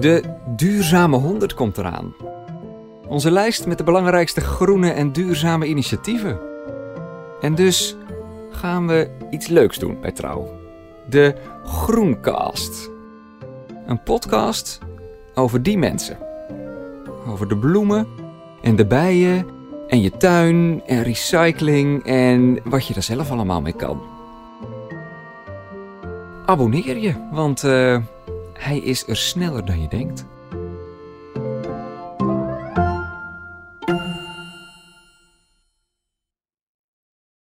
De Duurzame 100 komt eraan. Onze lijst met de belangrijkste groene en duurzame initiatieven. En dus gaan we iets leuks doen bij Trouw. De Groencast. Een podcast over die mensen. Over de bloemen en de bijen en je tuin en recycling en wat je er zelf allemaal mee kan. Abonneer je, want eh, hij is er sneller dan je denkt.